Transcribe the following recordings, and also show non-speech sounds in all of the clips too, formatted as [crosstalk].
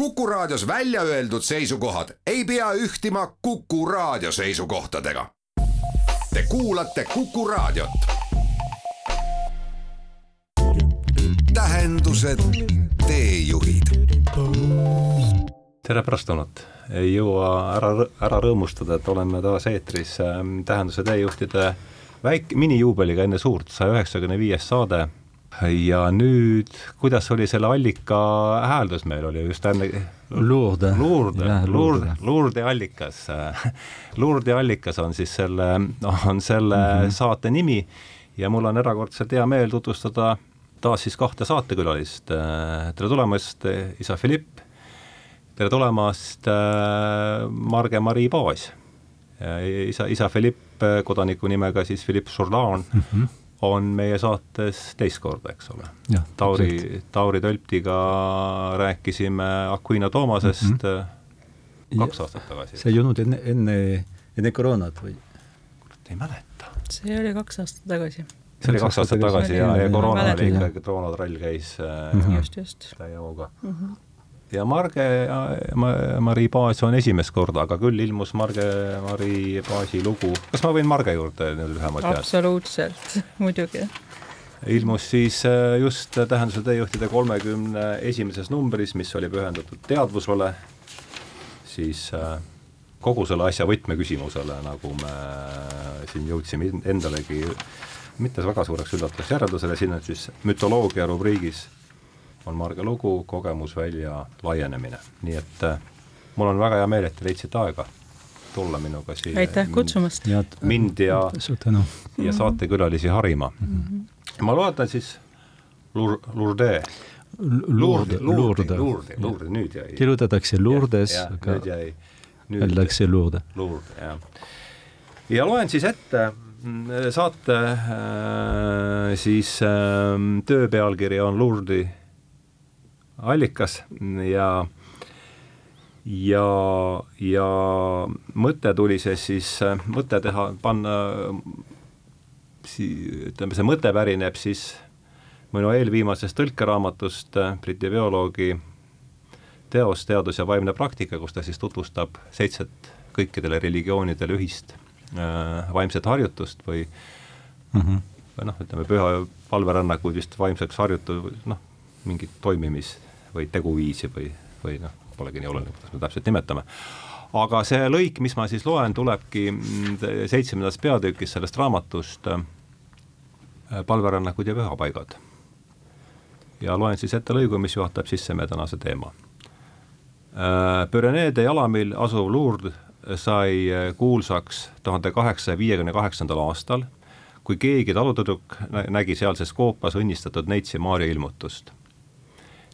Kuku Raadios välja öeldud seisukohad ei pea ühtima Kuku Raadio seisukohtadega. Te kuulate Kuku Raadiot. tähendused, teejuhid. tere pärastlõunat, ei jõua ära, ära rõõmustada, et oleme taas eetris ähm, Tähenduse teejuhtide väike, minijuubeliga enne suurt, saja üheksakümne viies saade ja nüüd, kuidas oli selle allika hääldus meil oli just enne Lourde. Lourde, Lourde, Lourde allikas. Lourde allikas on siis selle, on selle mm -hmm. saate nimi ja mul on erakordselt hea meel tutvustada taas siis kahte saatekülalist. tere tulemast, isa Philipp. tere tulemast, Marge-Mari Paas. isa, isa Philipp kodaniku nimega siis Philipp Jourdan mm. -hmm on meie saates teist korda, eks ole. Tauri, Tauri Tölptiga rääkisime Aquino Toomasest mm -hmm. kaks aastat tagasi. see ei olnud enne, enne, enne koroonat või? kurat, ei mäleta. see oli kaks aastat tagasi. see oli kaks aastat tagasi ja, ja koroona oli ikkagi, koroonarall käis mm -hmm. just, just. täie hooga mm. -hmm ja Marge Mari Paas on esimest korda, aga küll ilmus Marge Mari Paasi lugu, kas ma võin Marge juurde nüüd lühemalt jääda? absoluutselt, [laughs] muidugi. ilmus siis äh, just Tähenduse teejuhtide kolmekümne esimeses numbris, mis oli pühendatud teadvusele, siis äh, kogu selle asja võtmeküsimusele, nagu me siin jõudsime endalegi mitte väga suureks üllatuseks järeldusele, siin on siis mütoloogia rubriigis on Marge lugu Kogemusvälja laienemine, nii et äh, mul on väga hea meel, et te leidsite aega tulla minuga siia. aitäh kutsumast! mind ja, ja saatekülalisi harima mm. -hmm. ma loetan siis Lur-, Lourde. Lourde, Lourde, Lourde, Lourde, nüüd jäi. kirjutatakse Lourdes, aga öeldakse Lourde. Lourde, jah. ja loen siis ette mm, saate äh, siis äh, töö pealkiri on Lourdi allikas ja ja, ja mõte tuli see siis, mõte teha, panna, ütleme, see mõte pärineb siis minu eelviimasest tõlkeraamatust Briti bioloogi teos Teadus ja vaimne praktika, kus ta siis tutvustab seitset kõikidele religioonidele ühist äh, vaimset harjutust või mm -hmm. või noh, ütleme püha palverännakuid vist vaimseks harjutu-, noh, mingit toimimis või teguviisi või, või noh, polegi nii oluline, kuidas me täpselt nimetame. aga see lõik, mis ma siis loen, tulebki seitsmendast peatükist sellest raamatust äh, Palverännakud ja pühapaigad. ja loen siis ette lõigu, mis juhatab sisse meie tänase teema. Äh, Püreneede jalamil asuv Lourdes sai äh, kuulsaks tuhande kaheksasaja viiekümne kaheksandal aastal, kui keegi talutüdruk nägi sealses koopas õnnistatud neitsi Maarja ilmutust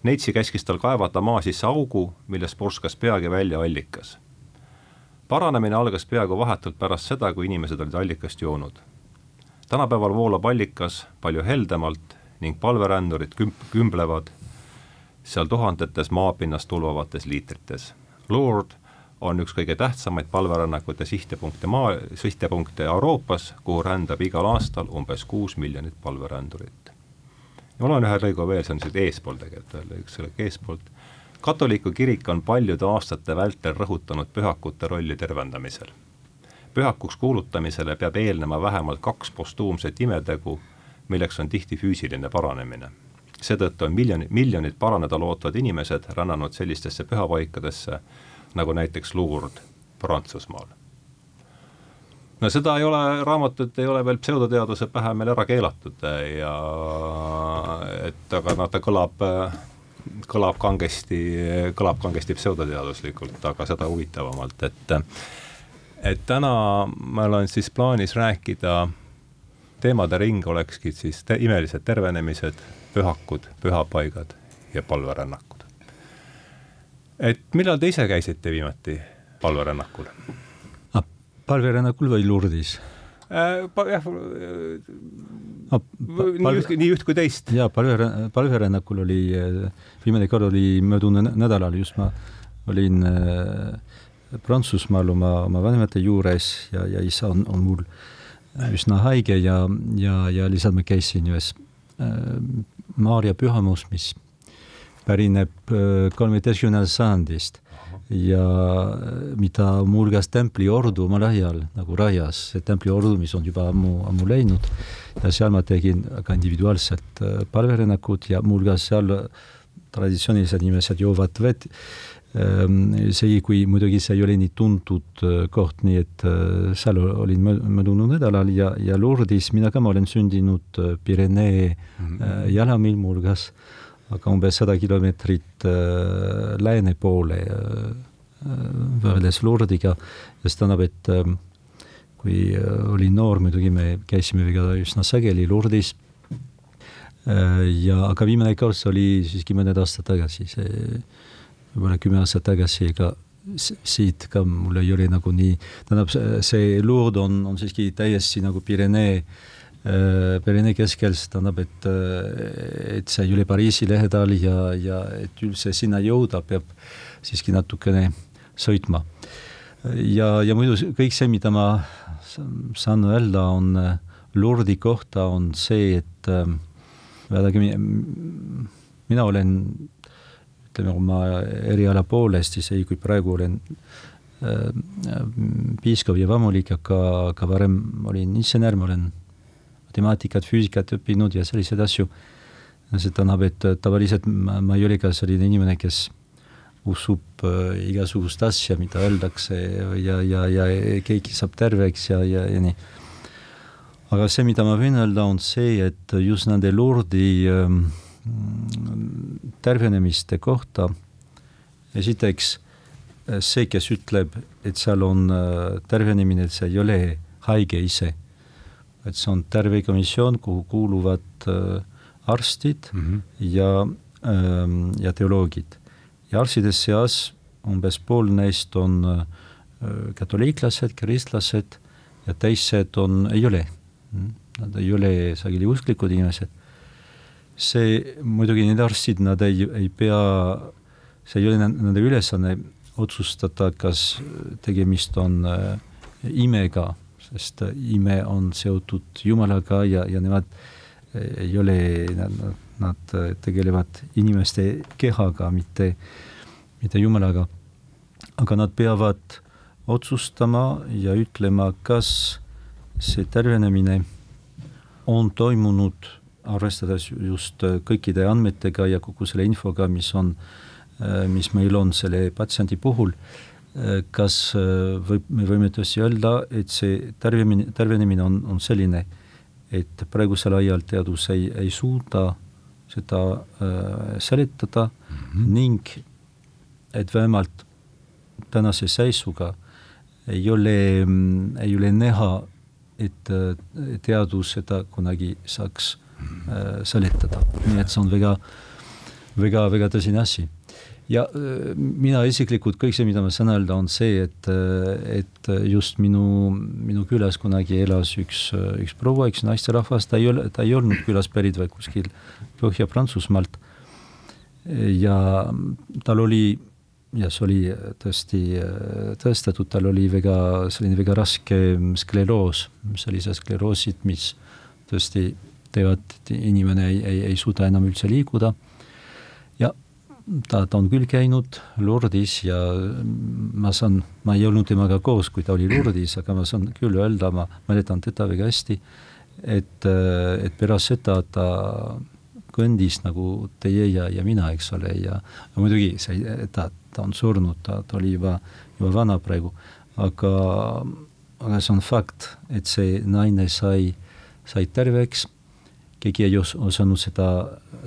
Neitsi käskis tal kaevata maa sisse augu, millest purskas peagi välja allikas. paranemine algas peaaegu vahetult pärast seda, kui inimesed olid allikast joonud. tänapäeval voolab allikas palju heldemalt ning palverändurid kümp-, kümblevad seal tuhandetes maapinnast tulvavates liitrites. Lourdes on üks kõige tähtsamaid palverännakute sihtepunkte maa, sihtepunkte Euroopas, kuhu rändab igal aastal umbes kuus miljonit palverändurit mul on ühe lõigu veel, see on siit eespool tegelikult veel üks lõik eespoolt. katoliku kirik on paljude aastate vältel rõhutanud pühakute rolli tervendamisel. pühakuks kuulutamisele peab eelnema vähemalt kaks postuumset imetegu, milleks on tihti füüsiline paranemine. seetõttu on miljonid, miljonid paraneda lootvad inimesed rännanud sellistesse pühapaikadesse, nagu näiteks Lourdes Prantsusmaal no seda ei ole, raamatut ei ole veel pseudoteaduse pähe meil ära keelatud ja et aga noh, ta kõlab, kõlab kangesti, kõlab kangesti pseudoteaduslikult, aga seda huvitavamalt, et et täna meil on siis plaanis rääkida, teemade ring olekski siis te, imelised tervenemised, pühakud, pühapaigad ja palverännakud. et millal te ise käisite viimati palverännakul? palverännakul või Lourdes'is äh,? Jah no,, nii üht, nii üht kui teist. jaa, palve, palverännakul oli, viimane kord oli möödunud nädalal, just ma olin äh, Prantsusmaal oma, oma vanemate juures ja, ja isa on, on mul üsna haige ja, ja, ja lihtsalt ma käisin ühes äh, Maarja pühamus, mis pärineb kolmeteistkümnendast sajandist ja mida muuhulgas templiordu omal ajal nagu rajas, see templiordu, mis on juba ammu, ammu läinud. Ja seal ma tegin ka individuaalselt palverännakud ja muuhulgas seal traditsioonilised inimesed joovad vett. See, kui muidugi see ei ole nii tuntud koht, nii et seal olin möödunud nädalal ja, ja Lourdis mina ka, ma olen sündinud Pirenee mm -hmm. jalamil muuhulgas, aga umbes sada kilomeetrit lääne poole võrreldes Lourdiga ja see tähendab, et kui olin noor, muidugi me käisime üsna sageli Lourdis ja aga viimane kord see oli siiski mõned aastad tagasi, see võib-olla kümme aastat tagasi, ega siit ka mul ei ole nagu nii, tähendab, see Lourdes on, on siiski täiesti nagu Pirenee äh,, Pirenee keskel, see tähendab, et, äh, et see ei ole Pariisi lähedal ja, ja et üldse sinna jõuda, peab siiski natukene sõitma. ja, ja muidu kõik see, mida ma saan öelda, on äh, Lourdes'i kohta, on see, et äh, vaadake, mina olen ütleme oma eriala poolest, isegi kui praegu olen äh, piiskop ja vammulik, aga, aga varem olin insener, ma olen matemaatikat, füüsikat õppinud ja selliseid asju. see tähendab, et tavaliselt ma, ei ole ka selline inimene, kes usub äh, igasugust asja, mida öeldakse ja, ja, ja keegi saab terveks ja, ja, ja nii. aga see, mida ma võin öelda, on see, et just nende Lourdi äh, tervenemiste kohta. esiteks see, kes ütleb, et seal on äh, tervenemine, et see ei ole haige ise, et see on tervekomisjon, kuhu kuuluvad äh, arstid mm -hmm. ja, ähm, ja teoloogid. ja arstide seas umbes pool neist on äh, katoliiklased, kristlased ja teised on, ei ole. Nad ei ole sageli usklikud inimesed see muidugi need arstid, nad ei, ei pea, see ei ole nende ülesanne otsustada, kas tegemist on äh, imega, sest äh, ime on seotud Jumalaga ja, ja nemad ei ole, nad, nad tegelevad inimeste kehaga, mitte, mitte Jumalaga. aga nad peavad otsustama ja ütlema, kas see tervenemine on toimunud arvestades just äh, kõikide andmetega ja kogu selle infoga, mis on, äh, mis meil on selle patsiendi puhul, äh, kas võib, me võime tõesti öelda, et see tervemine, tervenemine on, on selline, et praegusel ajal teadus ei, ei suuda seda äh, seletada mm -hmm. ning et vähemalt tänase seisuga ei ole, mm, ei ole näha, et teadus seda kunagi saaks Äh, seletada, nii et see on väga, väga, väga tõsine asi. Ja äh, mina isiklikult, kõik see, mida ma saan öelda, on see, et, äh, et just minu, minu külas kunagi elas üks, üks proua, üks naisterahvas, ta ei ole, ta ei olnud külas pärit, vaid kuskil Põhja-Prantsusmaalt. ja tal oli ja see oli tõesti tõestatud, tal oli väga, selline väga raske skleroos, sellised skleroosid, mis tõesti teevad, inimene ei, ei, ei suuda enam üldse liikuda. Ta, ta on küll käinud Lourdis ja ma saan, ma ei olnud temaga koos, kui ta oli Lourdis, aga ma saan küll öelda, ma mäletan teda väga hästi, et, et pärast seda ta kõndis nagu teie ja, ja mina, eks ole, ja muidugi see, ta, ta on surnud, ta, ta oli juba, juba vana praegu, aga, aga see on fakt, et see naine sai, sai terveks keegi ei os-, osanud seda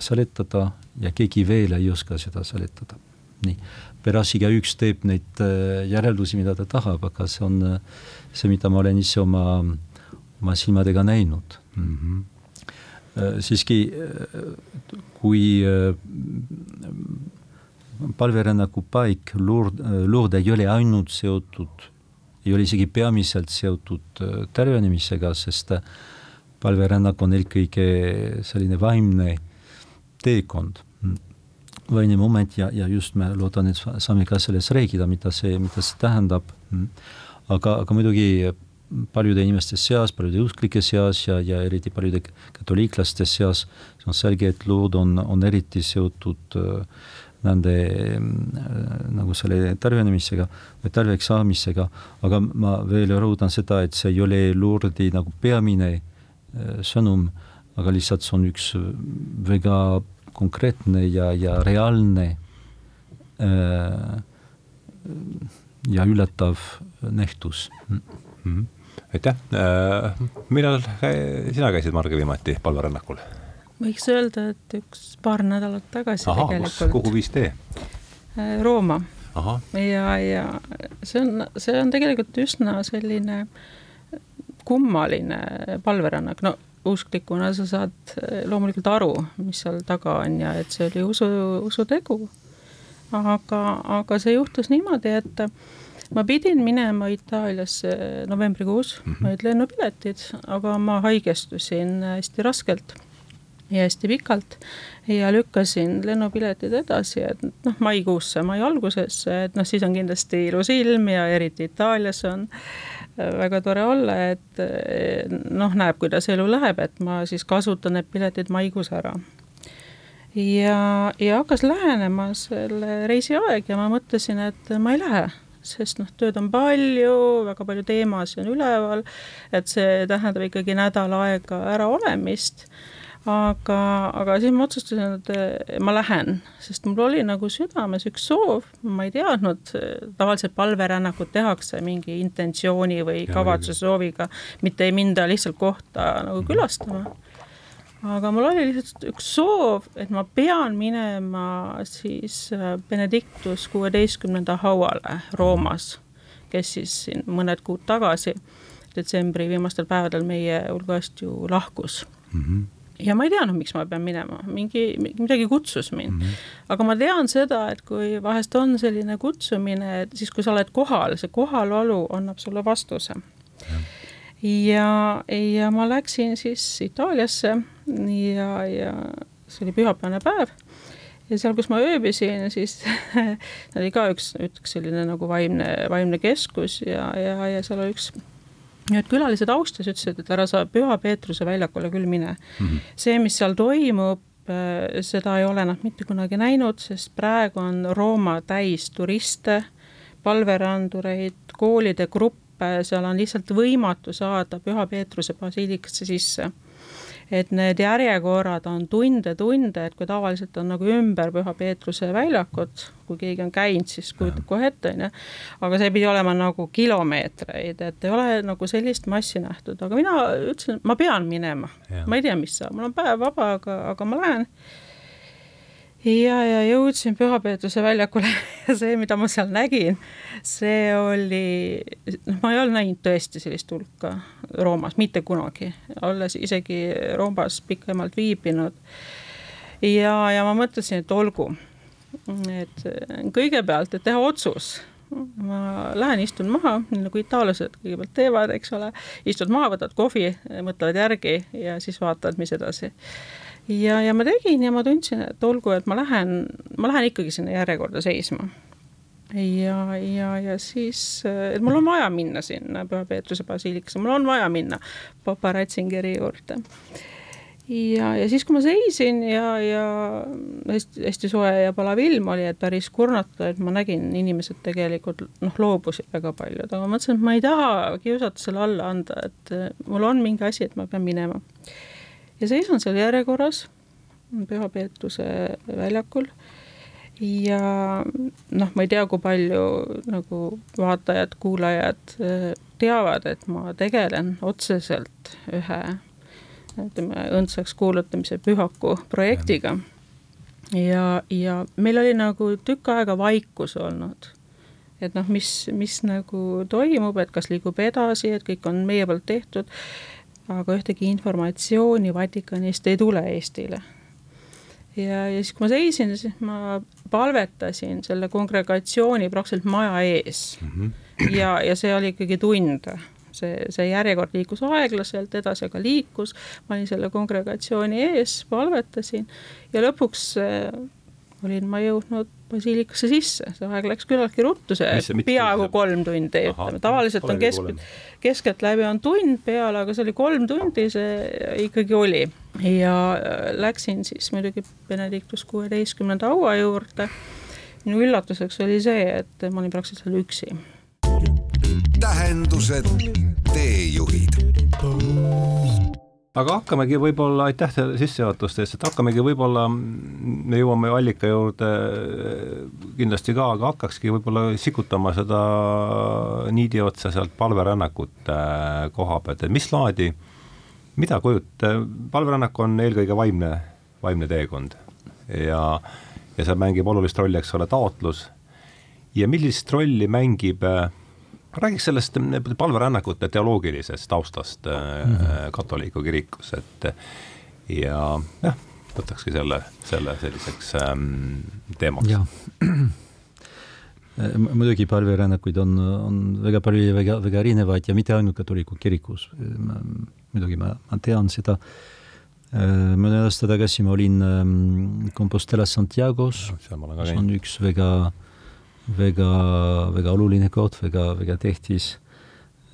seletada ja keegi veel ei oska seda seletada. nii, pärast igaüks teeb neid äh, järeldusi, mida ta tahab, aga see on äh, see, mida ma olen ise oma, oma silmadega näinud mm. -hmm. siiski, kui palverännaku paik Lourdes, Lourdes ei ole ainult seotud, ei ole isegi peamiselt seotud tervenemisega, sest äh, palverännak on eelkõige selline vaimne teekond, vaimne moment ja, ja just me loodan, et saame ka sellest rääkida, mida see, mida see tähendab. aga, aga muidugi paljude inimeste seas, paljude usklike seas ja, ja eriti paljude katoliiklaste seas, see on selge, et lood on, on eriti seotud äh, nende äh, nagu selle tarbimisega või tarbijaks saamisega, aga ma veel rõhutan seda, et see ei ole Lordi nagu peamine äh, sõnum, aga lihtsalt see on üks väga konkreetne ja, ja reaalne äh, ja üllatav nähtus mm. -hmm. aitäh, äh, millal sina käisid, Marge, viimati palverännakul? võiks öelda, et üks paar nädalat tagasi Aha, tegelikult. kuhu viis tee? Äh, Rooma. ja, ja see on, see on tegelikult üsna selline kummaline palverännak, no usklikuna sa saad loomulikult aru, mis seal taga on ja et see oli usu, usutegu. aga, aga see juhtus niimoodi, et ma pidin minema Itaaliasse novembrikuus mm, -hmm. olid lennupiletid, aga ma haigestusin hästi raskelt ja hästi pikalt ja lükkasin lennupiletid edasi, et noh, maikuusse, mai algusesse, et noh, siis on kindlasti ilus ilm ja eriti Itaalias on äh, väga tore olla, et äh, noh, näeb, kuidas elu läheb, et ma siis kasutan need piletid maikuus ära. ja, ja hakkas lähenema selle reisi aeg ja ma mõtlesin, et ma ei lähe sest noh, tööd on palju, väga palju teemasid on üleval, et see tähendab ikkagi nädal aega äraolemist aga, aga siis ma otsustasin, et ma lähen, sest mul oli nagu südames üks soov, ma ei teadnud, tavaliselt palverännakut tehakse mingi intentsiooni või kavatsuse sooviga, mitte ei minda lihtsalt kohta nagu mhm. külastama. aga mul oli lihtsalt üks soov, et ma pean minema siis eh, Benedictus kuueteistkümnenda hauale Roomas, kes siis siin mõned kuud tagasi, detsembri viimastel päevadel meie hulgast ju lahkus mm. -hmm ja ma ei teadnud, miks ma pean minema, mingi, midagi kutsus mind mm. -hmm. aga ma tean seda, et kui vahest on selline kutsumine, et siis, kui sa oled kohal, see kohalolu annab sulle vastuse. ja, ja ma läksin siis Itaaliasse ja, ja see oli pühapäevane päev ja seal, kus ma ööbisin, siis [laughs] oli ka üks, üks selline nagu vaimne, vaimne keskus ja, ja, ja seal oli üks Need külalised austasid, ütlesid, et ära sa Püha Peetruse väljakule küll mine mm. -hmm. see, mis seal toimub, äh, seda ei ole nad mitte kunagi näinud, sest praegu on Rooma täis turiste, palverandureid, koolide gruppe, seal on lihtsalt võimatu saada Püha Peetruse basiilikasse sisse et need järjekorrad on tunde-tunde, et kui tavaliselt on nagu ümber Püha Peetruse väljakut, kui keegi on käinud, siis kujutab kohe ette, on ju, aga see pidi olema nagu kilomeetreid, et ei ole nagu sellist massi nähtud, aga mina ütlesin, ma pean minema, ma ei tea, mis saab, mul on päev vaba, aga, aga ma lähen ja, ja jõudsin Püha Peetruse väljakule [laughs] ja see, mida ma seal nägin, see oli, noh, ma ei olnud näinud tõesti sellist hulka Roomas mitte kunagi, olles isegi Roomas pikemalt viibinud. ja, ja ma mõtlesin, et olgu, et kõigepealt, et teha otsus. Ma lähen, istun maha, nii nagu itaallased kõigepealt teevad, eks ole, istud maha, võtad kohvi, mõtlevad järgi ja siis vaatad, mis edasi ja, ja ma tegin ja ma tundsin, et olgu, et ma lähen, ma lähen ikkagi sinna järjekorda seisma. ja, ja, ja siis, et mul on vaja minna sinna Püha Peetruse basiilikasse, mul on vaja minna Papa Ratzingeri juurde. ja, ja siis, kui ma seisin ja, ja hästi, hästi soe ja palav ilm oli, et päris kurnata, et ma nägin, inimesed tegelikult noh, loobusid väga paljud, aga ma mõtlesin, et ma ei taha kiusatusele alla anda, et mul on mingi asi, et ma pean minema ja seisan seal järjekorras Püha Peetruse väljakul ja noh, ma ei tea, kui palju nagu vaatajad, kuulajad äh, teavad, et ma tegelen otseselt ühe ütleme, õndsaks kuulutamise pühaku projektiga. ja, ja meil oli nagu tükk aega vaikus olnud. et noh, mis, mis nagu toimub, et kas liigub edasi, et kõik on meie poolt tehtud aga ühtegi informatsiooni Vatikanist ei tule Eestile. ja, ja siis, kui ma seisin, siis ma palvetasin selle kongregatsiooni praktiliselt maja ees mm. -hmm. ja, ja see oli ikkagi tund see, see järjekord liikus aeglaselt edasi, aga liikus, ma olin selle kongregatsiooni ees, palvetasin ja lõpuks äh, olin ma jõudnud basiilikasse sisse, see aeg läks küllaltki ruttu, see peaaegu kolm tundi, ütleme, tavaliselt on kesk, keskeltläbi on tund peale, aga see oli kolm tundi, see ikkagi oli. ja äh, läksin siis muidugi Benedictus kuueteistkümnenda haua juurde. minu üllatuseks oli see, et ma olin praktiliselt seal üksi. tähendused, teejuhid aga hakkamegi võib-olla, aitäh teile sissejuhatuste eest, et hakkamegi võib-olla, me jõuame allika juurde kindlasti ka, aga hakkakski võib-olla sikutama seda niidi otsa sealt palverännakute koha pealt, et mis laadi, mida kujut-, palverännak on eelkõige vaimne, vaimne teekond. Ja, ja seal mängib olulist rolli, eks ole, taotlus. Ja millist rolli mängib äh, räägiks sellest palverännakute teoloogilisest taustast mm -hmm. katoliku kirikus, et ja jah, võtakski selle, selle selliseks ähm, teemaks. [clears throat] muidugi palverännakuid on, on väga palju ja väga, väga erinevaid ja mitte ainult katoliku kirikus. muidugi ma, ma tean seda. Äh, mõne aasta tagasi ma olin ähm, Compostela Santiago's, see on üks väga äh, väga, väga oluline koht, väga, väga tähtis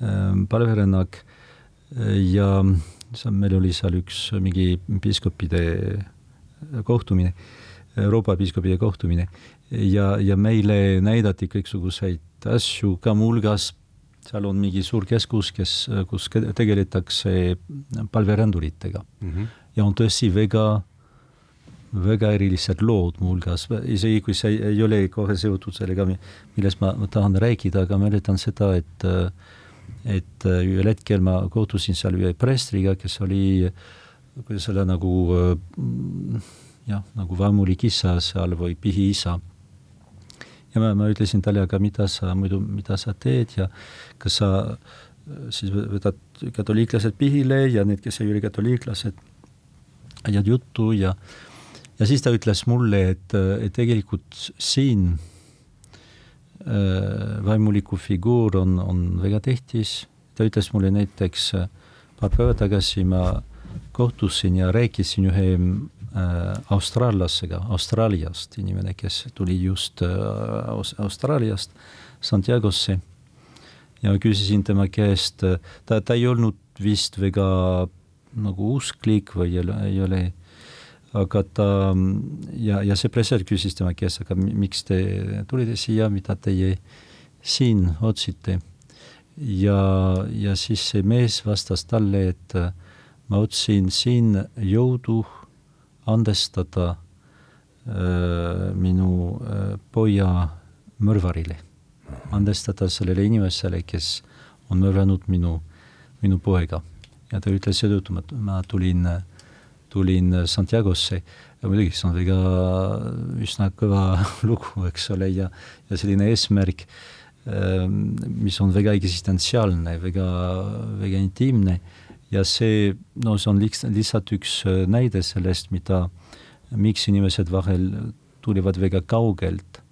ähm, palverännak ja meil oli seal üks mingi piiskopide kohtumine, Euroopa piiskopide kohtumine ja, ja meile näidati kõiksuguseid asju, ka muuhulgas seal on mingi suur keskus, kes, kus tegeletakse palveränduritega mm. -hmm. ja on tõesti väga väga erilised lood muuhulgas, isegi kui see ei ole kohe seotud sellega, millest ma, ma tahan rääkida, aga mäletan seda, et et ühel hetkel ma kohtusin seal ühe preestriga, kes oli, kuidas öelda, nagu jah, nagu vaimulik isa seal või pihiisa. ja ma, ma ütlesin talle, aga mida sa muidu, mida sa teed ja kas sa siis võtad katoliiklased pihile ja need, kes ei ole katoliiklased, ajad juttu ja ja siis ta ütles mulle, et, et tegelikult siin äh, vaimuliku figuur on, on väga tähtis, ta ütles mulle näiteks äh, paar päeva tagasi ma kohtusin ja rääkisin ühe äh, austraallasega, Austraaliast, inimene, kes tuli just äh, Austraaliast Santiagosse. Ja küsisin tema käest, ta, ta ei olnud vist väga nagu usklik või ei ole, ei ole aga ta ja, ja see presser küsis tema käest, aga miks te tulite siia, mida teie siin otsite. ja, ja siis see mees vastas talle, et ma otsin siin jõudu andestada äh, minu äh, poja mõrvarile, andestada sellele inimesele, kes on mõrvanud minu, minu poega. ja ta ütles seetõttu, ma, ma tulin äh, tulin Santiagosse. Ja muidugi väga üsna kõva [laughs] lugu, eks ole, ja, ja selline eesmärk, ähm, mis on väga eksistentsiaalne, väga, väga intiimne. Ja see, no see on lihtsalt, lihtsalt üks näide sellest, mida, miks inimesed vahel tulevad väga kaugelt,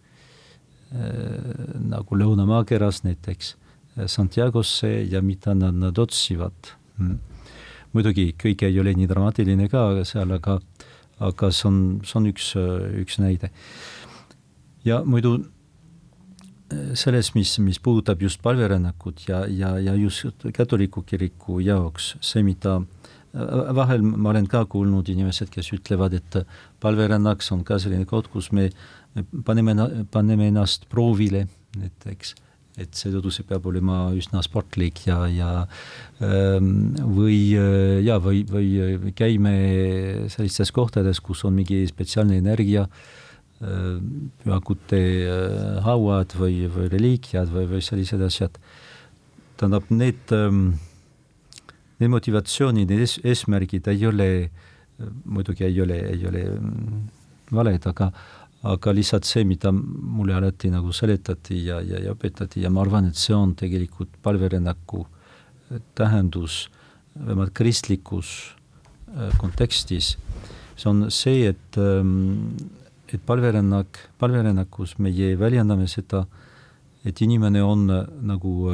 äh, nagu Lõuna-Maakeras näiteks, Santiagosse ja mida nad, nad otsivad. Mm muidugi kõik ei ole nii dramaatiline ka seal, aga, aga see on, see on üks, üks näide. ja muidu selles, mis, mis puudutab just palverännakut ja, ja, ja just katoliku kiriku jaoks, see, mida vahel ma olen ka kuulnud inimesed, kes ütlevad, et palverännak on ka selline koht, kus me, me paneme, paneme ennast proovile näiteks et seetõttu see peab olema üsna sportlik ja, ja ähm, või äh, ja, või, või käime sellistes kohtades, kus on mingi spetsiaalne energia, äh, pühakute äh, hauad või, või reliikiad või, või sellised asjad. tähendab, need, ähm, need motivatsioonid, need ees, eesmärgid ei ole, muidugi ei ole, ei ole mm, valed, aga aga lihtsalt see, mida mulle alati nagu seletati ja, ja, ja õpetati ja ma arvan, et see on tegelikult palverännaku äh, tähendus vähemalt kristlikus äh, kontekstis, see on see, et ähm, et palverännak, palverännakus meie väljendame seda, et inimene on äh, nagu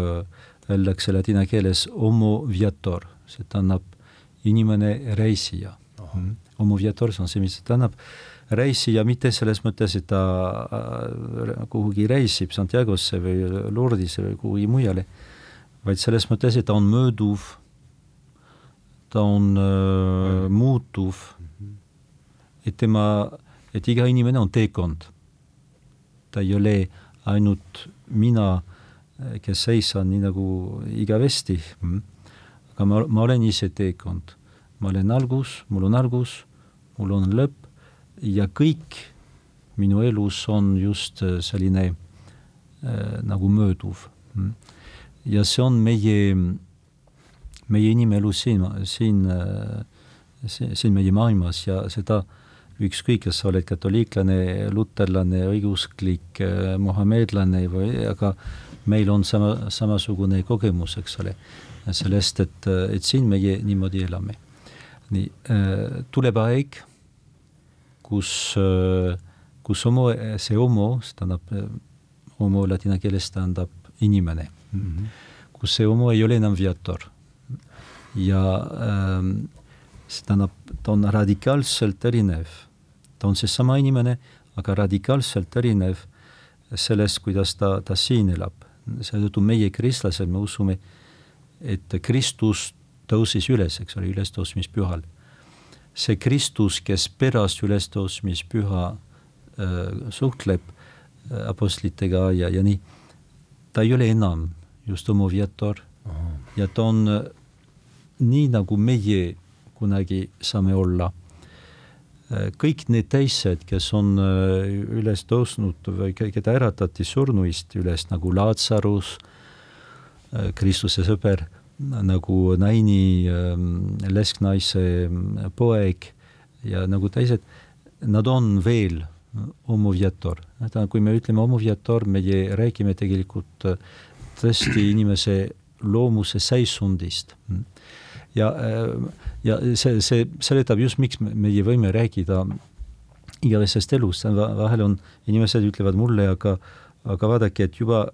öeldakse ladina keeles homo viator, see tähendab inimene reisija. homo viator, see on see, mis see tähendab reisija mitte selles mõttes, et ta äh, kuhugi reisib Santiagosse või Lourdisse või kuhugi mujale, vaid selles mõttes, et ta on mööduv, ta on äh, muutuv, et tema, et iga inimene on teekond. ta ei ole ainult mina, kes seisan nii nagu igavesti, aga ma, ma olen ise teekond. ma olen algus, mul on algus, mul on lõpp, ja kõik minu elus on just äh, selline äh, nagu mööduv. ja see on meie, meie inimelu siin, siin, äh, siin meie maailmas ja seda ükskõik, kas sa oled katoliiklane, luterlane, õigeusklik, mohamedlane või, aga meil on sama, samasugune kogemus, eks ole, sellest, et, et siin meie niimoodi elame. nii, tuleb aeg kus, kus homo, see homo, see tähendab, homo ladina keeles tähendab inimene mm, -hmm. kus see homo ei ole enam viator. ja ähm, see tähendab, ta on radikaalselt erinev. ta on seesama inimene, aga radikaalselt erinev sellest, kuidas ta, ta siin elab. seetõttu meie, kristlased, me usume, et Kristus tõusis üles, eks ole, ülestõusmispühal see Kristus, kes pärast ülestõusmispüha äh, suhtleb äh, apostlitega ja, ja nii, ta ei ole enam just homoviator ja ta on äh, nii, nagu meie kunagi saame olla. Kõik need teised, kes on üles tõusnud või keda äratati surnuist üles nagu Lazarus äh,, Kristuse sõber nagu Naini ähm, lesknaise ähm, poeg ja nagu teised, nad on veel homoviator. kui me ütleme homoviator, me räägime tegelikult äh, tõesti inimese loomuse seisundist. ja, äh, ja see, see seletab just, miks meie võime rääkida igavesest elust, vahel on, inimesed ütlevad mulle, aga, aga vaadake, et juba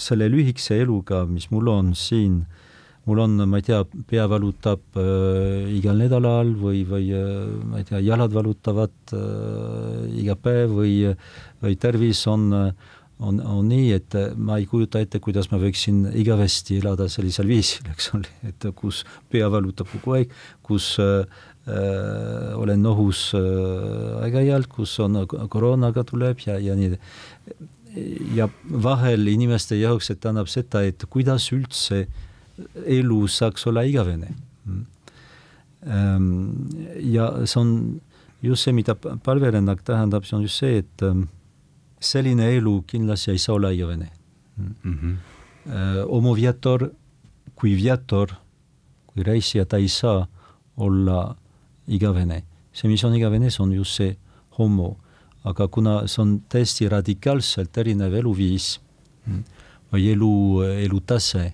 selle lühikese eluga, mis mul on siin äh, mul on, ma ei tea, pea valutab äh, igal nädalal või, või äh, ma ei tea, jalad valutavad äh, iga päev või, või tervis on, on, on nii, et ma ei kujuta ette, kuidas ma võiksin igavesti elada sellisel viisil, eks ole, et kus pea valutab kogu aeg, kus äh, äh, olen ohus äh, aeg-ajalt, kus on koroonaga tuleb ja, ja nii ja vahel inimeste jaoks, et annab seda, et kuidas üldse äh, elu saaks olla igavene. Ehm, ja see on just see, mida palverännak tähendab, see on just see, et ehm, selline elu kindlasti ei saa olla igavene mm. -hmm. Homo viator kui viator, kui reisija, ta ei saa olla igavene. see, mis on igavene, see on just see homo. aga kuna see on täiesti radikaalselt erinev eluviis või elu, elutase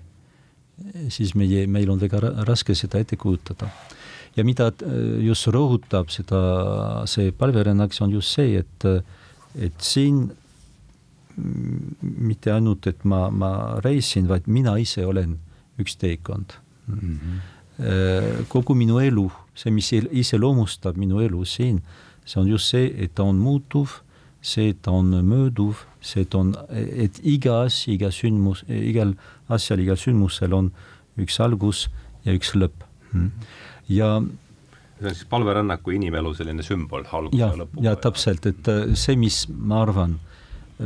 siis meie, meil on väga raske seda ette kujutada. ja mida äh, just rõhutab seda, see palverännak, see on just see, et, et siin mitte ainult, et ma, ma reisin, vaid mina ise olen üks teekond mm. -hmm. kogu minu elu, see, mis iseloomustab minu elu siin, see on just see, et ta on muutuv, see, on mööduv, see, on, et iga asi, iga sündmus, igal asjal, igal sündmusel on üks algus ja üks lõpp mm.. ja see on siis palverännaku inimelu selline sümbol, alguse ja, ja lõpu. ja täpselt, et äh, see, mis ma arvan,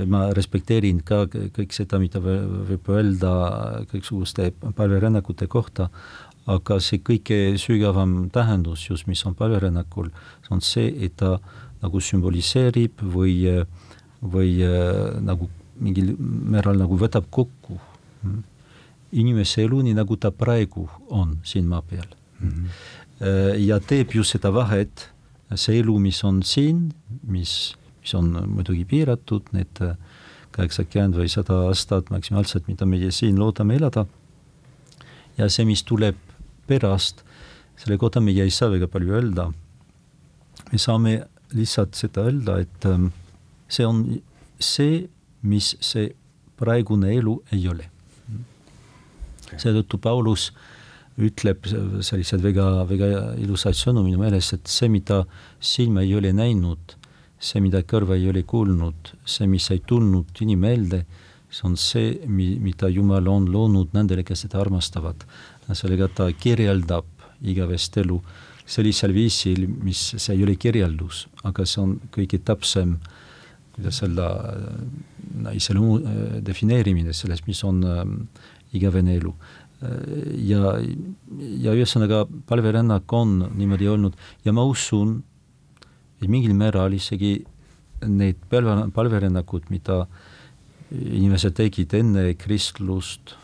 ma respekteerin ka kõik seda, mida võib öelda kõiksuguste palverännakute kohta, aga see kõige sügavam tähendus just, mis on palverännakul, on see, et ta nagu sümboliseerib või, või äh, nagu mingil määral nagu võtab kokku inimese elu, nii nagu ta praegu on siin maa peal mm. -hmm. ja teeb ju seda vahet, see elu, mis on siin, mis, mis on muidugi piiratud, need kaheksakümmend või sada aastat maksimaalselt, mida meie siin loodame elada, ja see, mis tuleb pärast, selle kohta meie ei saa väga palju öelda. me saame lihtsalt seda öelda, et ähm, see on see, mis see praegune elu ei ole. Seetõttu Paulus ütleb sellised väga, väga ilusaid sõnu minu meelest, et see, mida silm ei ole näinud, see, mida kõrva ei ole kuulnud, see, mis ei tulnud inimmeelde, see on see, mi-, mida Jumal on loonud nendele, kes seda armastavad. sellega ta kirjeldab igavest elu sellisel viisil, mis, see ei ole kirjeldus, aga see on kõige täpsem, kuidas öelda, iseloomu defineerimine sellest, mis on äh, igavene elu. Ja, ja ühesõnaga palverännak on niimoodi olnud ja ma usun, et mingil määral isegi need palve, palverännakud, mida inimesed tegid enne kristlust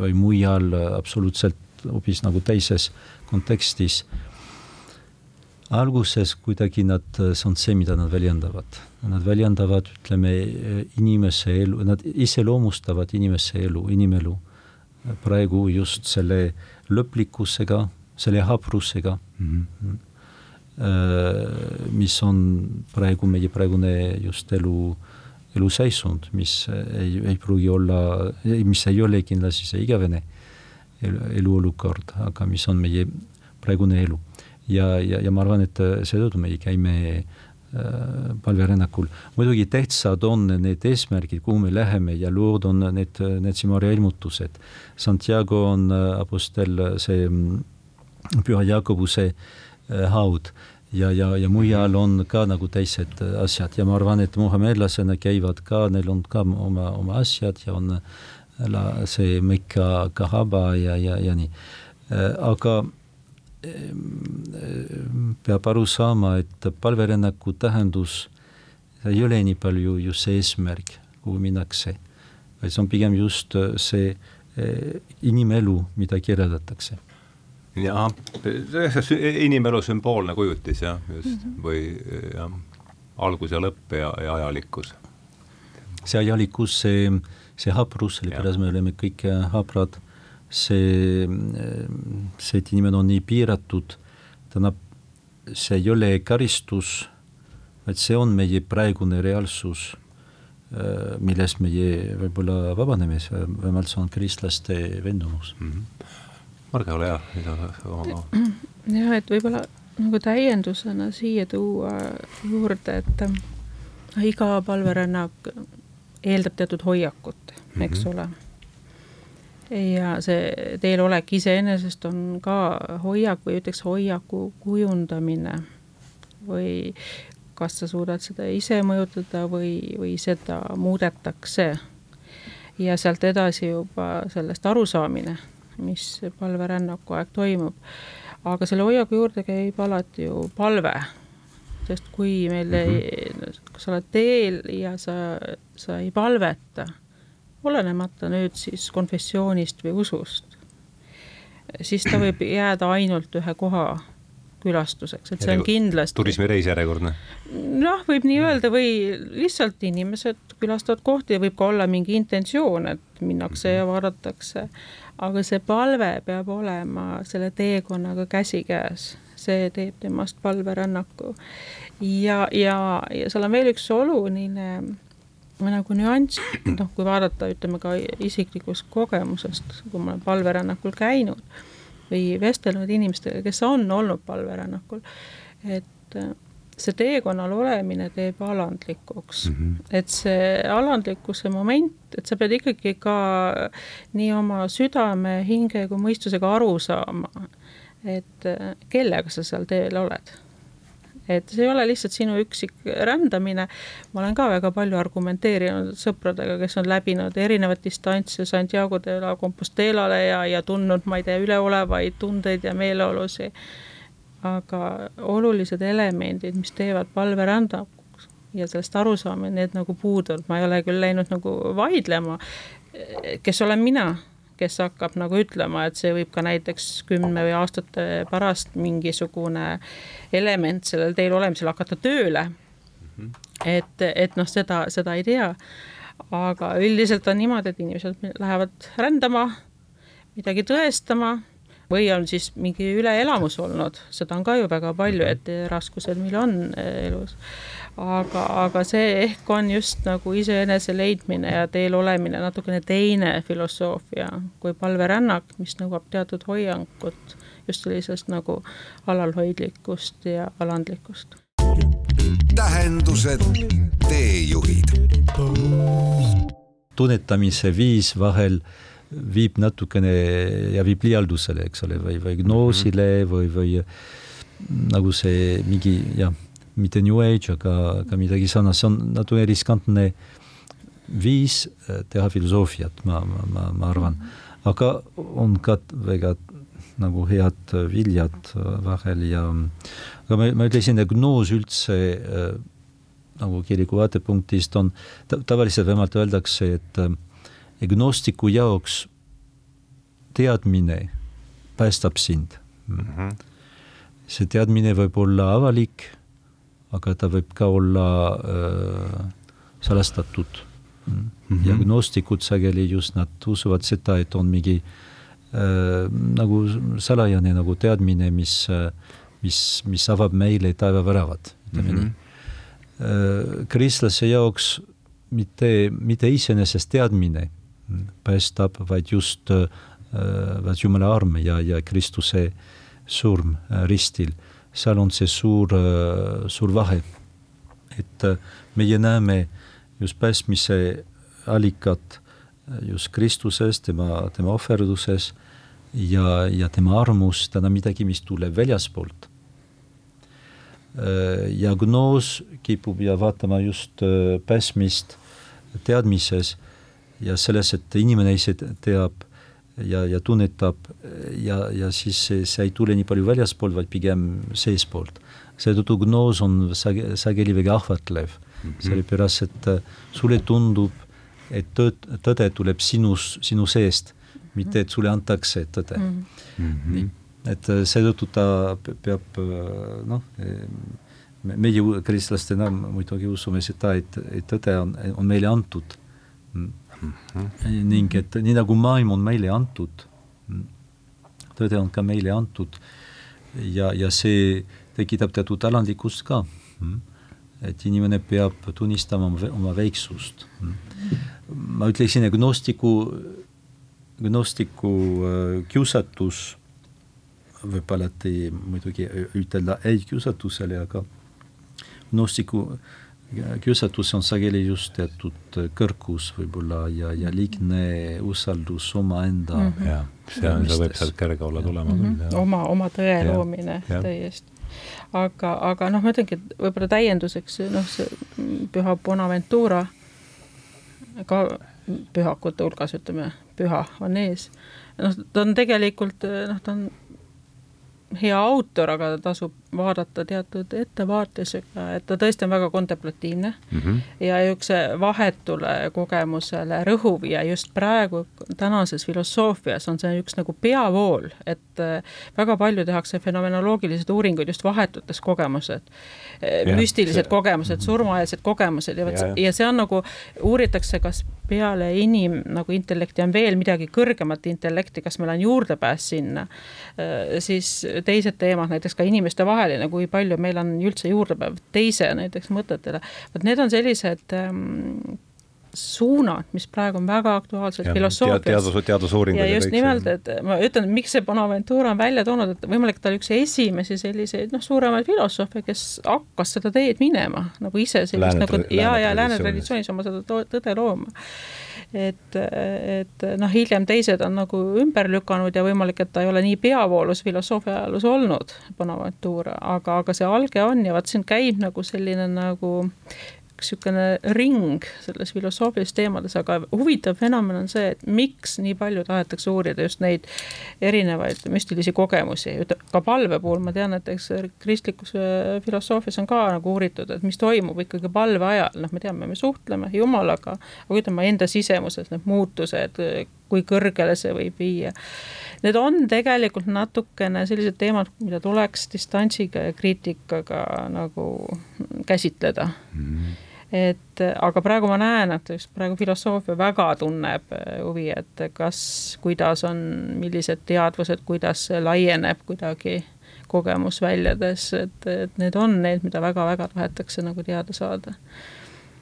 või mujal absoluutselt hoopis nagu teises kontekstis, alguses kuidagi nad, see on see, mida nad väljendavad. Nad väljendavad, ütleme, inimese elu, nad iseloomustavad inimese elu, inimelu praegu just selle lõplikkusega, selle haprusega mm, -hmm. mis on praegu meie praegune just elu, eluseisund, mis ei, ei pruugi olla, mis ei ole kindlasti see igavene eluolukord, aga mis on meie praegune elu. Ja, ja, ja ma arvan, et seetõttu me käime äh, Äh, palverännakul. muidugi tähtsad on need eesmärgid, kuhu me läheme ja lood on need, need Simaria ilmutused. Santiago on äh, apostel see mm, püha Jakobuse äh, haud ja, ja, ja mujal on ka nagu teised asjad ja ma arvan, et muhamedlasena käivad ka, neil on ka oma, oma asjad ja on la, see Mekka Kahaba ja, ja, ja nii. aga peab aru saama, et palverännaku tähendus ei ole nii palju just see eesmärk, kuhu minnakse, vaid see on pigem just see eh, inimelu, mida kirjeldatakse. jah, inimelu sümboolne kujutis jah, just mm -hmm. või jah, algus ja lõpp ja, ja ajalikkus. see ajalikkus, see, see haprus, sellepärast me oleme kõik haprad see, see, et inimene on nii piiratud, tähendab, see ei ole karistus, vaid see on meie praegune reaalsus, millest meie võib-olla vabaneme, vähemalt see on kristlaste veendumus mm. -hmm. Marge, ole hea, mida oma [clears throat] jah, et võib-olla nagu täiendusena siia tuua juurde, et iga palverännak eeldab teatud hoiakut, eks mm -hmm. ole ja see teelolek iseenesest on ka hoiak või ütleks hoiaku kujundamine või kas sa suudad seda ise mõjutada või, või seda muudetakse. ja sealt edasi juba sellest arusaamine, mis palverännaku aeg toimub. aga selle hoiaku juurde käib alati ju palve, sest kui meil mm, -hmm. ei, sa oled teel ja sa, sa ei palveta olenemata nüüd siis konfessioonist või usust, siis ta võib jääda ainult ühe koha külastuseks, et see on kindlasti. turismireis järjekordne? noh, võib nii öelda või lihtsalt inimesed külastavad kohti ja võib ka olla mingi intentsioon, et minnakse ja vaadatakse. aga see palve peab olema selle teekonnaga käsikäes, see teeb temast palverännaku. ja, ja, ja seal on veel üks oluline nagu nüanss, noh, kui vaadata, ütleme ka isiklikust kogemusest, kui ma olen palverännakul käinud või vestelnud inimestega, kes on olnud palverännakul, et äh, see teekonnal olemine teeb alandlikuks mm, -hmm. et see alandlikkuse moment, et sa pead ikkagi ka nii oma südame, hinge kui mõistusega aru saama, et äh, kellega sa seal teel oled et see ei ole lihtsalt sinu üksik rändamine, ma olen ka väga palju argumenteerinud sõpradega, kes on läbinud erinevaid distantse Santiago de la Compostelale ja, ja tundnud, ma ei tea, üleolevaid tundeid ja meeleolusid, aga olulised elemendid, mis teevad palverändakuks ja sellest arusaamine, need nagu puuduvad, ma ei ole küll läinud nagu vaidlema, kes olen mina kes hakkab nagu ütlema, et see võib ka näiteks kümne või aastate pärast mingisugune element sellel teel olemisel hakata tööle mm. -hmm. et, et noh, seda, seda ei tea. aga üldiselt on niimoodi, et inimesed lähevad rändama, midagi tõestama või on siis mingi üleelamus olnud, seda on ka ju väga palju, et raskused meil on elus aga, aga see ehk on just nagu iseenese leidmine ja teel olemine natukene teine filosoofia kui palverännak, mis nõuab teatud hoiangut just sellisest nagu alalhoidlikkust ja alandlikkust. tähendused, teejuhid. tunnetamise viis vahel viib natukene ja viib liialdusele, eks ole, või, või gnoosile -hmm. või, või nagu see mingi jah, mitte new age, aga, aga midagi sarnast, see on natuke riskantne viis teha filosoofiat, ma, ma, ma, ma arvan. aga on ka väga nagu head viljad vahel ja aga ma, ma ütlesin, et gnoos üldse äh, nagu kiriku vaatepunktist on ta,, tavaliselt vähemalt öeldakse, et äh, gnostiku jaoks teadmine päästab sind mm. -hmm. see teadmine võib olla avalik, aga ta võib ka olla äh, salastatud mm. -hmm. ja gnostikud sageli just nad usuvad seda, et on mingi äh, nagu salajane nagu teadmine, mis äh, mis, mis avab meile taevaväravad, ütleme mm -hmm. nii. Äh, kristlase jaoks mitte, mitte iseenesest teadmine päästab, vaid just äh, vaid Jumala arm ja, ja Kristuse surm äh, ristil. seal on see suur, suur vahe. et meie näeme just päästmise allikat just Kristuses, tema, tema ohverduses ja, ja tema armus, täna midagi, mis tuleb väljaspoolt Äh, ja gnoos kipub ja vaatama just äh, päästmist teadmises ja selles, et inimene ise teab ja, ja tunnetab ja, ja siis see, see ei tule nii palju väljaspoolt, vaid pigem seestpoolt. seetõttu gnoos on sage, sageli väga ahvatlev mm -hmm., sellepärast et äh, sulle tundub, et tõd, tõde tuleb sinus, sinu seest, mitte et sulle antakse tõde mm. -hmm. nii et äh, seetõttu ta peab äh, noh, meie kristlastena muidugi usume seda, et, et tõde on, on meile antud mm. Ning et nii nagu maailm on meile antud, tõde on ka meile antud ja, ja see tekitab teatud alandlikkust ka. Mm.. et inimene peab tunnistama oma, väiksust. Mm.. ma ütleksin, et gnostiku, gnostiku äh, kiusatus võib alati muidugi ütelda ei kiusatusele, aga gnostiku kiusatus on sageli just teatud kõrgus võib-olla ja, ja liigne usaldus omaenda mm. -hmm. jah, see on, see võib sealt kerge olla tulema mm -hmm. küll. oma, oma tõe ja, loomine täiesti. aga, aga noh, ma ütlengi, et võib-olla täienduseks noh, see püha Bonaventura ka pühakute hulgas, ütleme, püha on ees. noh, ta on tegelikult noh, ta on hea autor, aga tasub vaadata teatud ettevaatusega, et ta tõesti on väga kontemplatiivne mm -hmm. ja niisuguse vahetule kogemusele rõhuv ja just praegu tänases filosoofias on see üks nagu peavool, et äh, väga palju tehakse fenomenoloogilised uuringuid just vahetutes kogemused, äh, müstilised see... kogemused, mhm. surmaeelsed kogemused ja vot ja, ja see on nagu, uuritakse, kas peale inim nagu intellekti on veel midagi kõrgemat intellekti, kas meil on juurdepääs sinna, äh, siis teised teemad, näiteks ka inimeste vahel, vaheline, kui palju meil on üldse juurdepääv teise näiteks mõtetele. vot need on sellised ähm, suunad, mis praegu on väga aktuaalsed filosoofias. teadus, teadusuuringud. ja just nimelt, et ma ütlen, miks see Bonaventura on välja toonud, et võimalik ta oli üks esimesi selliseid noh, suuremaid filosoofe, kes hakkas seda teed minema nagu ise sellist nagu ja, ja lääne traditsioonis oma seda tõde looma et, et noh, hiljem teised on nagu ümber lükanud ja võimalik, et ta ei ole nii peavoolus filosoofia ajaloos olnud, Bonaventura, aga, aga see alge on ja vaat siin käib nagu selline nagu üks niisugune ring selles filosoofilistes teemades, aga huvitav fenomen on see, et miks nii palju tahetakse uurida just neid erinevaid müstilisi kogemusi, ka palve puhul ma tean, et eks kristlikus äh, filosoofias on ka nagu uuritud, et mis toimub ikkagi palve ajal, noh, me teame, me suhtleme Jumalaga, aga ütleme enda sisemuses need muutused, kui kõrgele see võib viia. Need on tegelikult natukene sellised teemad, mida tuleks distantsiga ja kriitikaga nagu käsitleda mm. -hmm et aga praegu ma näen, et just praegu filosoofia väga tunneb äh, huvi, et kas, kuidas on, millised teadvused, kuidas see laieneb kuidagi kogemusväljades, et, et need on need, mida väga-väga tahetakse nagu teada saada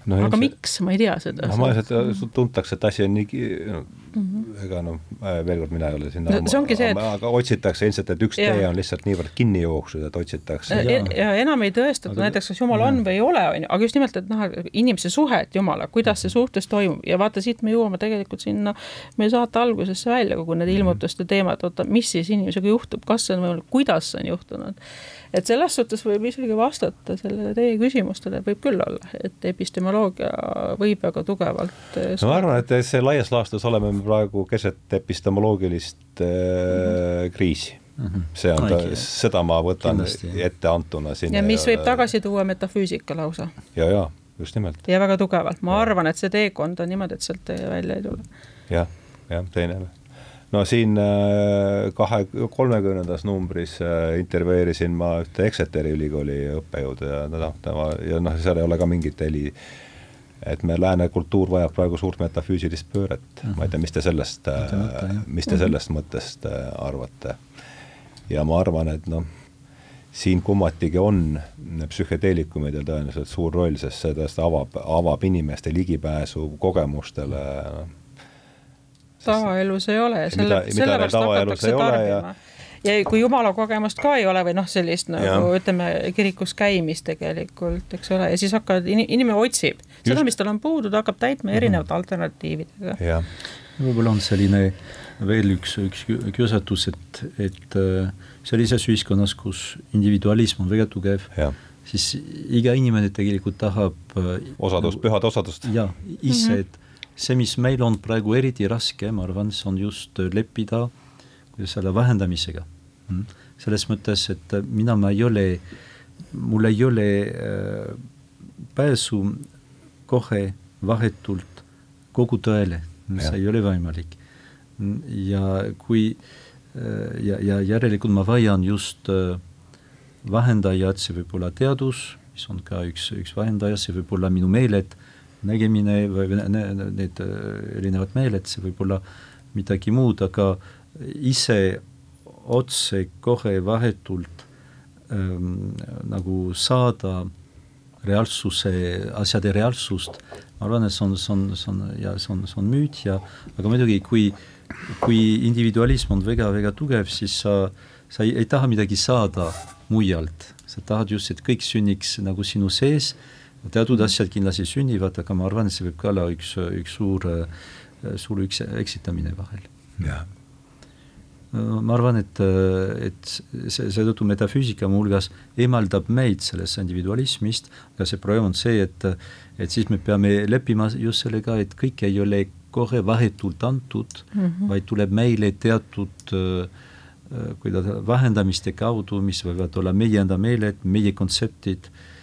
no,. aga see, miks, ma ei tea seda. no ma lihtsalt, tuntakse, et asi on nii no, mm, -hmm. ega noh, veel kord, mina ei ole sinna no, see ongi see, et aga otsitakse ilmselt, et üks ja. tee on lihtsalt niivõrd kinni jooksnud, et otsitakse ja, ja, enam ei tõestata aga... näiteks, kas Jumal on või ei ole, on ju, aga just nimelt, et noh, inimese suhet Jumala, kuidas see suhtes toimub ja vaata, siit me jõuame tegelikult sinna meie saate algusesse välja, kogu need mhm. ilmutuste teemad, oota, mis siis inimesega juhtub, kas see on võimalik, kuidas see on juhtunud et selles suhtes võib isegi vastata sellele teie küsimustele, võib küll olla, et epistemoloogia võib väga tugevalt no ma arvan, et see laias laastus oleme me praegu keset epistemoloogilist äh, -hmm. kriisi Mm -hmm. see on seda ma võtan Kindlasti, etteantuna siin. ja mis võib tagasi tuua metafüüsika lausa. ja, ja just nimelt. ja väga tugevalt, ma ja. arvan, et see teekond on niimoodi, et sealt välja ei tule ja,. jah, jah, teine no siin äh, kahe, kolmekümnendas numbris äh, intervjueerisin ma ühte Exeteri ülikooli õppejõudu ja noh, tema ja noh, seal ei ole ka mingit heli, et me lääne kultuur vajab praegu suurt metafüüsilist pööret mm, -hmm. ma ei tea, mis te sellest, äh, mis te sellest mõttest arvate. ja ma arvan, et noh, siin kummatigi on psühhedeelikumidel tõenäoliselt suur roll, sest see tõesti avab, avab inimeste ligipääsu kogemustele noh tavaelus ei ole, selle, sellepärast hakatakse tarbima ja ja kui jumala kogemust ka ei ole või noh, sellist nagu ja. ütleme, kirikus käimist tegelikult, eks ole, ja siis hakkavad, inimene otsib Just. seda, mis tal on puudu, ta hakkab täitma erinevate mm -hmm. alternatiividega. võib-olla on selline veel üks, üks kiusatus, et, et äh, sellises ühiskonnas, kus individualism on väga tugev, siis iga inimene tegelikult tahab äh, osadust, pühad osadust. jaa, ise mm, -hmm. et see, mis meil on praegu eriti raske, ma arvan, see on just leppida selle vähendamisega. Mm.. selles mõttes, et mina, ma ei ole, mul ei ole äh, pääsu kohe vahetult kogu tõele, see ei ole võimalik. ja kui äh, ja, ja järelikult ma vajan just äh, vahendajat, see võib olla teadus, mis on ka üks, üks vahendaja, see võib olla minu meeled nägemine või need äh, erinevad meeled, see võib olla midagi muud, aga ise otse kohe vahetult ähm, nagu saada reaalsuse, asjade reaalsust, ma arvan, et see on, see on, see on ja see on, see on müüt ja aga muidugi, kui, kui individualism on väga-väga tugev, siis sa, sa ei, ei taha midagi saada mujalt, sa tahad just, et kõik sünniks nagu sinu sees teatud asjad kindlasti sünnivad, aga ma arvan, et see võib ka olla üks, üks suur, suur üks eksitamine vahel. ma arvan, et, et see, seetõttu metafüüsika muuhulgas eemaldab meid sellest individualismist, aga see probleem on see, et, et siis me peame leppima just sellega, et kõik ei ole kohe vahetult antud mm, -hmm. vaid tuleb meile teatud kuidas vahendamiste kaudu, mis võivad olla meie enda meeled, meie kontseptid Äh,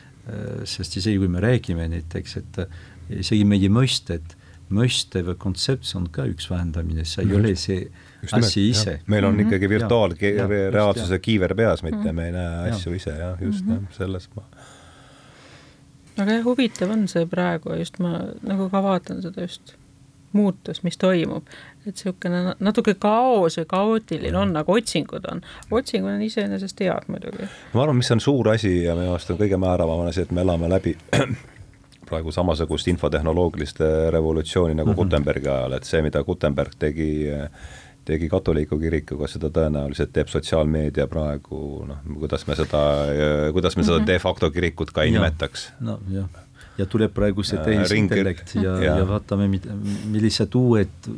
sest isegi kui me räägime näiteks, et äh, isegi meie mõisted, mõiste või kontsept, see on ka üks vähendamine, see ei ole see just asi nimelt, ise. meil on mm -hmm. ikkagi virtuaalreaalsuse kiiver peas, mitte mm -hmm. me ei näe asju ja. ise jah, just mm -hmm. jah, selles ma aga jah, huvitav on see praegu just ma nagu ka vaatan seda just muutus, mis toimub, et niisugune natuke kaos või kaootiline on, aga otsingud on, otsingud on iseenesest head muidugi. ma arvan, mis on suur asi ja minu arust on kõige määravam on asi, et me elame läbi [clears throat] praegu samasugust infotehnoloogilist revolutsiooni nagu mm -hmm. Gutenbergi ajal, et see, mida Gutenberg tegi tegi katoliku kirikuga, seda tõenäoliselt teeb sotsiaalmeedia praegu noh, kuidas me seda, kuidas me seda mm -hmm. de facto kirikut ka ei ja. nimetaks. no jah ja tuleb praegu see tehisintellekt ja, ja., ja vaatame, millised uued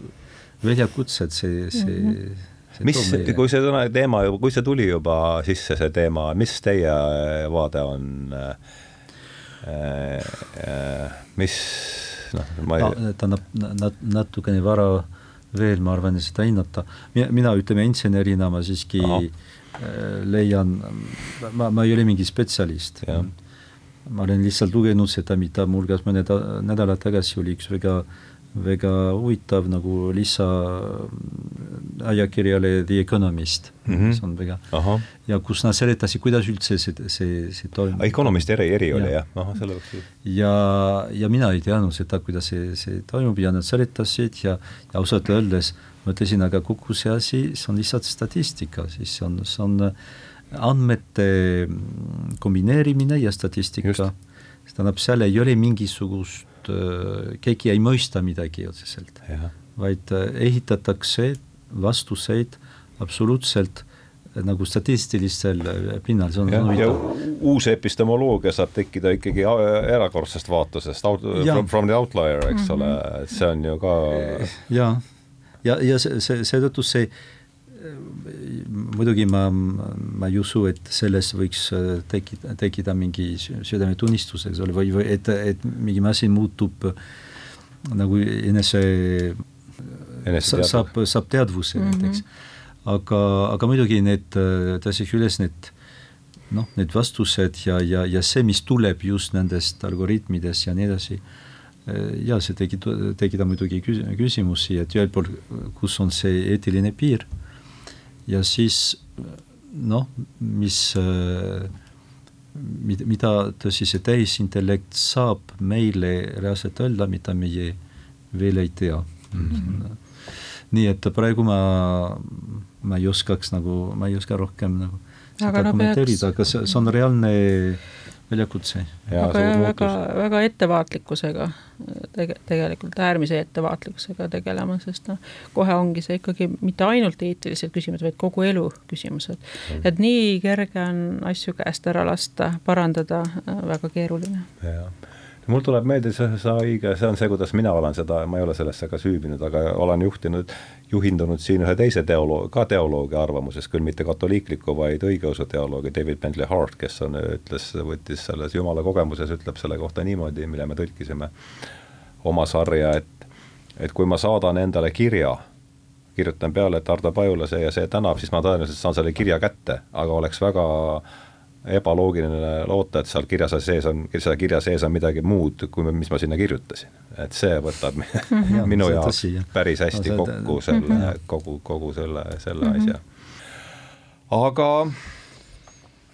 väljakutsed see, see mm -hmm mis, kui see sõna, teema, kui see tuli juba sisse, see teema, mis teie vaade on äh,? Äh, mis noh, ma ei no, tähendab nat-, natukene vara veel, ma arvan, seda hinnata. mina, mina ütleme insenerina ma siiski Aha. Äh, leian, ma, ma ei ole mingi spetsialist ma olen lihtsalt lugenud seda, mida muuhulgas mõned nädalad tagasi oli üks väga, väga huvitav nagu lisa ajakirjale The Economist mm, -hmm. see on väga, ja kus nad seletasid, kuidas üldse see, see, see toimub. Economist eri, eri oli jah, ahah, selle jaoks. ja, ja mina ei teadnud seda, kuidas see, see toimub ja nad seletasid ja, ja ausalt öeldes mõtlesin, aga kogu see asi, see on lihtsalt statistika, siis see on, see on andmete kombineerimine ja statistika, see tähendab, seal ei ole mingisugust, keegi ei mõista midagi otseselt. vaid ehitatakse vastuseid absoluutselt nagu statistilistel pinnal, see on ja, ja uus epistemoloogia saab tekkida ikkagi erakordsest vaatusest, from, from the outlier, eks mm -hmm. ole, et see on ju ka ja, ja, ja see, see, seetõttu see muidugi ma, ma ei usu, et selles võiks tekkida, tekkida mingi südametunnistus, eks ole, või, või et, et mingi masin muutub nagu enese, enese saab, saab teadvuse mm -hmm. näiteks aga, aga muidugi need, tõstaks üles need noh, need vastused ja, ja, ja see, mis tuleb just nendest algoritmidest ja nii edasi, ja see tekitab, tekitab muidugi küsimusi, et ühelt poolt, kus on see eetiline piir ja siis noh, mis mida, mida tõsi, see täisintellekt saab meile reaalselt öelda, mida meie veel ei tea mm. -hmm. nii et praegu ma ma ei oskaks nagu, ma ei oska rohkem nagu seda no kommenteerida, aga see, see on reaalne väljakutse. aga väga, väga ettevaatlikkusega tege-, tegelikult äärmise ettevaatlikkusega tegelema, sest noh, kohe ongi see ikkagi mitte ainult eetilised küsimused, vaid kogu elu küsimused. Mm. et nii kerge on asju käest ära lasta, parandada, väga keeruline. jah mul tuleb meelde see, see õige, see on see, kuidas mina olen seda, ma ei ole sellesse ka süüvinud, aga olen juhtinud, juhindunud siin ühe teise teoloog, ka teoloogi arvamuses, küll mitte katoliikliku, vaid õigeusu teoloogi David Bentley Hart, kes on, ütles, võttis selles jumala kogemuses, ütleb selle kohta niimoodi, mille me tõlkisime oma sarja, et et kui ma saadan endale kirja, kirjutan peale, et Ardo Pajula see ja see tänab, siis ma tõenäoliselt saan selle kirja kätte, aga oleks väga äh, ebaloogiline loota, et seal kirjas sees on, seal kirja sees on midagi muud, kui mis ma sinna kirjutasin. et see võtab [laughs] mhm. minu jaoks päris hästi kokku selle, kogu, kogu selle, selle mhm. asja. aga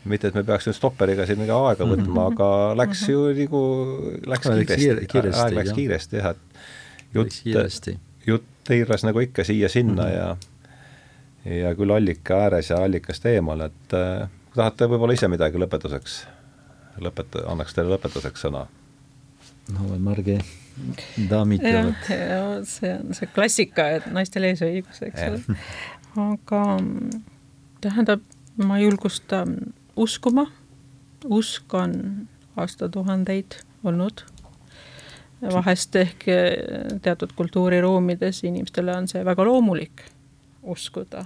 mitte, et me peaks nüüd stopperiga siin mingi aega võtma mm, -hmm. aga läks ju nagu, läks kiiresti, kiiresti, aeg läks kiiresti jah, et jutt, jutt tiiras nagu ikka siia-sinna mm -hmm. ja ja küll allika ääres ja allikast eemal, et äh, tahate võib-olla ise midagi lõpetuseks, lõpeta-, annaks teile lõpetuseks sõna? no Marge, daamid teevad. see on see klassika, et naistel eesõigus, eks ole. aga tähendab, ma julgustan uskuma, usk on aastatuhandeid olnud vahest ehk teatud kultuuriruumides inimestele on see väga loomulik uskuda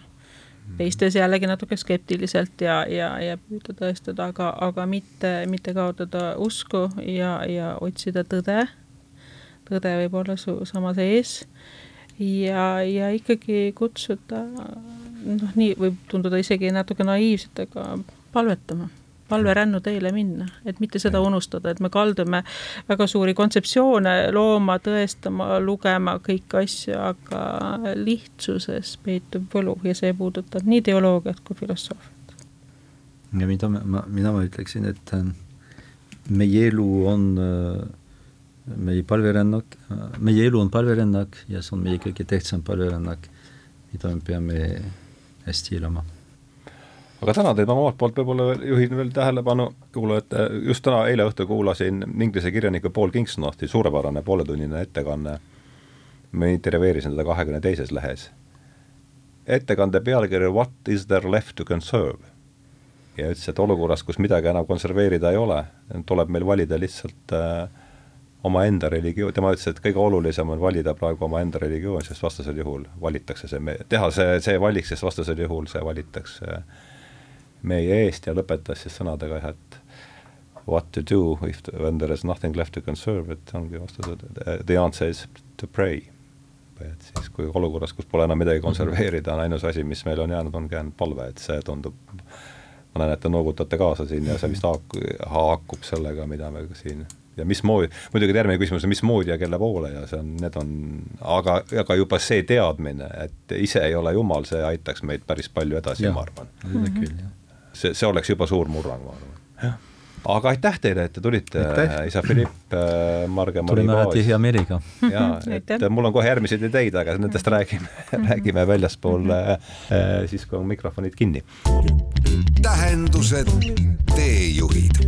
teistes jällegi natuke skeptiliselt ja, ja, ja püüda tõestada, aga, aga mitte, mitte kaotada usku ja, ja otsida tõde. tõde võib olla su sama sees ja, ja ikkagi kutsuda, noh, nii võib tunduda isegi natuke naiivselt, aga palvetama palverännu teele minna, et mitte seda unustada, et me kaldume väga suuri kontseptsioone looma, tõestama, lugema kõiki asju, aga lihtsuses peitub võlu ja see puudutab nii teoloogiat kui filosoofiat. ja mida ma, ma, mina ma ütleksin, et äh, meie elu on äh, meie palverännak, meie elu on palverännak ja see on meie kõige tähtsam palverännak, mida me peame hästi elama aga tänan teid, ma omalt poolt võib-olla juhin veel tähelepanu kuulajate, just täna, eile õhtul kuulasin inglise kirjaniku Paul Kingsnorthi suurepärane pooletunnine ettekanne, ma intervjueerisin teda kahekümne teises lehes. ettekande pealkiri What is there left to conserve? ja ütles, et olukorras, kus midagi enam konserveerida ei ole, tuleb meil valida lihtsalt äh, omaenda religioon, tema ütles, et kõige olulisem on valida praegu omaenda religioon, sest vastasel juhul valitakse see, teha see, see valik, sest vastasel juhul see valitakse äh, meie eest ja lõpetas siis sõnadega jah, et what to do if when there is nothing left to conserve, et ongi vastus, et the answer is to pray. et siis, kui olukorras, kus pole enam midagi konserveerida, on ainus asi, mis meil on jäänud, ongi ainult palve, et see tundub, ma näen, et te noogutate kaasa siin ja see vist haakub, haakub sellega, mida me siin ja mismoodi, muidugi järgmine küsimus on mismoodi ja kelle poole ja see on, need on, aga, aga juba see teadmine, et ise ei ole jumal, see aitaks meid päris palju edasi, ma arvan. küll, jah see, see oleks juba suur murrang, ma arvan. aga aitäh teile, et te tulite, isa Philipp, äh, Marge tulime alati hea meelega. jaa, [laughs] et mul on kohe järgmised ideid, aga nendest räägime [laughs] räägime väljaspool äh, siis, kui on mikrofonid kinni. tähendused, teejuhid